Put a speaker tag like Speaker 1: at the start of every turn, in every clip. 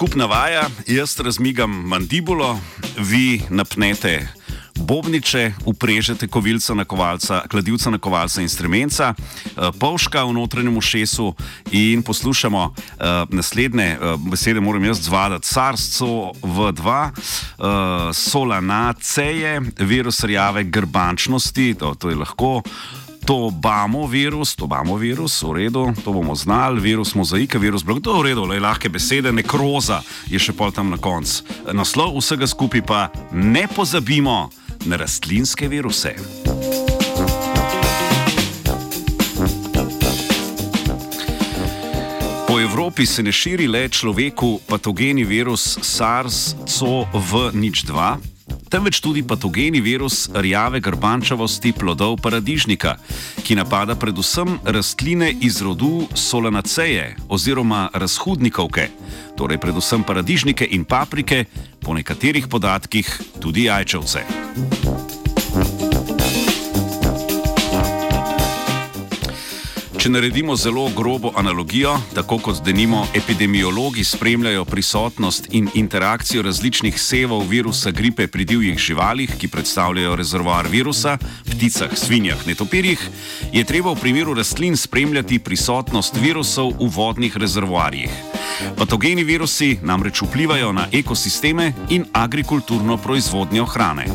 Speaker 1: skupna vaja, jaz razmigam mandibulo, vi napnete bobniče, uprežete kovilca na kovalca, kladivca na kovalca in stremenca, eh, polška v notranjem ušesu in poslušamo uh, naslednje uh, besede, moram jaz zvadati, carstvo v dva, uh, solanaceje, virus rjave grbančnosti, to, to je lahko. To bamo virus, to bamo virus, v redu, to bomo znali, virus mozaika, virus blok, to je v redu, le lahke besede, nekroza je še pol tam na koncu. Naslov vsega skupaj pa ne pozabimo na rastlinske viruse. Po Evropi se ne širi le človeku patogeni virus SARS-CoV-2, temveč tudi patogeni virus rjave grbančavosti plodov paradižnika, ki napada predvsem rastline iz rodu solanaceje oziroma razhudnikovke, torej predvsem paradižnike in paprike, po nekaterih podatkih tudi jajčevce. Če naredimo zelo grobo analogijo, tako kot denimo epidemiologi spremljajo prisotnost in interakcijo različnih sevov virusa gripe pri divjih živalih, ki predstavljajo rezervoar virusa, pticah, svinjah, netopirjih, je treba v primeru rastlin spremljati prisotnost virusov v vodnih rezervoarjih. Patogeni virusi namreč vplivajo na ekosisteme in agrikulturno proizvodnjo hrane.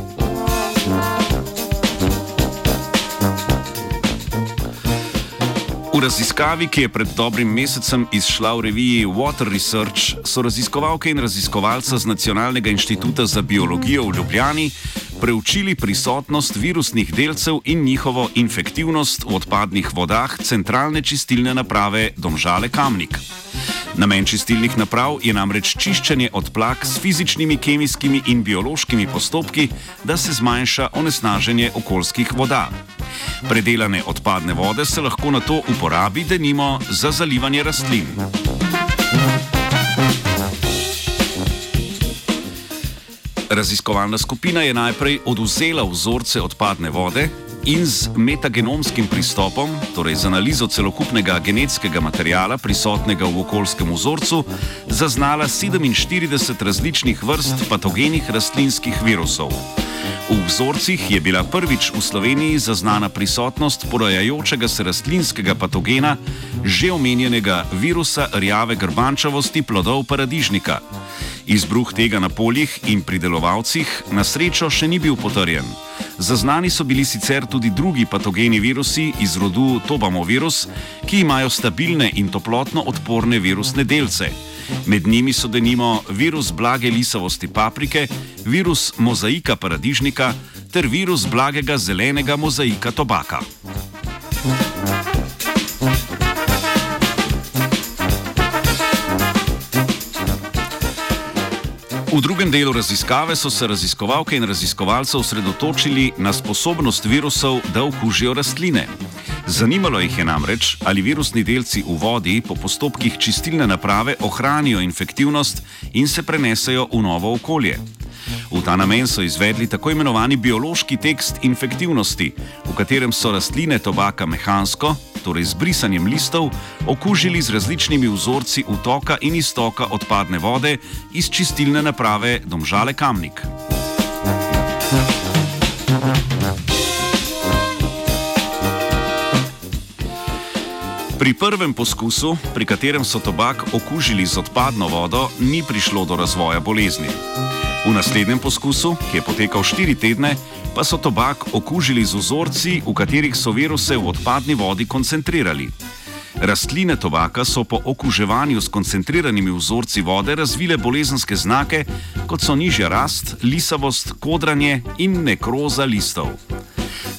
Speaker 1: V raziskavi, ki je pred dobrim mesecem izšla v reviji Water Research, so raziskovalke in raziskovalca z Nacionalnega inštituta za biologijo v Ljubljani preučili prisotnost virusnih delcev in njihovo infektivnost v odpadnih vodah centralne čistilne naprave Domžale Kamnik. Namen čistilnih naprav je namreč čiščenje odplak s fizičnimi, kemijskimi in biološkimi postopki, da se zmanjša onesnaženje okoljskih voda. Predelane odpadne vode se lahko na to uporabi, denimo, za zalivanje rastlin. Raziskovalna skupina je najprej oduzela vzorce odpadne vode in z metagenomskim pristopom, torej z analizo celokupnega genetskega materijala prisotnega v okoljskem vzorcu, zaznala 47 različnih vrst patogenih rastlinskih virusov. V vzorcih je bila prvič v Sloveniji zaznana prisotnost porajajočega se rastlinskega patogena, že omenjenega virusa rjave grbančavosti plodov paradižnika. Izbruh tega na poljih in pridelovalcih na srečo še ni bil potrjen. Zaznani so bili sicer tudi drugi patogeni virusi iz rodu Tobamovirus, ki imajo stabilne in toplotno odporne virusne delce. Med njimi so denimo virus blage lisavosti paprike, virus mozaika paradižnika ter virus blagega zelenega mozaika tobaka. V drugem delu raziskave so se raziskovalke in raziskovalce osredotočili na sposobnost virusov, da okužijo rastline. Zanimalo jih je namreč, ali virusni delci v vodi po postopkih čistilne naprave ohranijo infektivnost in se prenesejo v novo okolje. V ta namen so izvedli tako imenovani biološki tekst infektivnosti, v katerem so rastline tobaka mehansko, torej z brisanjem listov, okužili z različnimi vzorci vtoka in iztoka odpadne vode iz čistilne naprave Domžale Kamnik. Pri prvem poskusu, pri katerem so tobak okužili z odpadno vodo, ni prišlo do razvoja bolezni. V naslednjem poskusu, ki je potekal štiri tedne, pa so tobak okužili z vzorci, v katerih so viruse v odpadni vodi koncentrirali. Rastline tobaka so po okuževanju s koncentriranimi vzorci vode razvile bolezenske znake, kot so nižja rast, lisavost, kodranje in nekroza listov.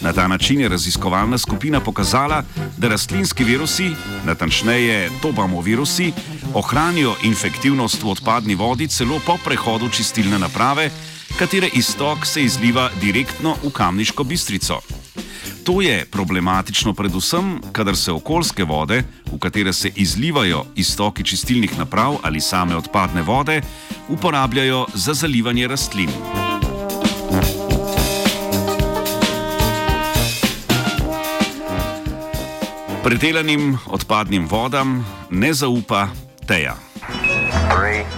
Speaker 1: Na ta način je raziskovalna skupina pokazala, da rastlinski virusi, natančneje tobamo virusi, ohranijo infektivnost v odpadni vodi celo po prehodu čistilne naprave, katere istok se izliva direktno v kamniško bistrico. To je problematično predvsem, kadar se okoljske vode, v katere se izlivajo istoki čistilnih naprav ali same odpadne vode, uporabljajo za zalivanje rastlin. Predelanim odpadnim vodam ne zaupa teja. Three.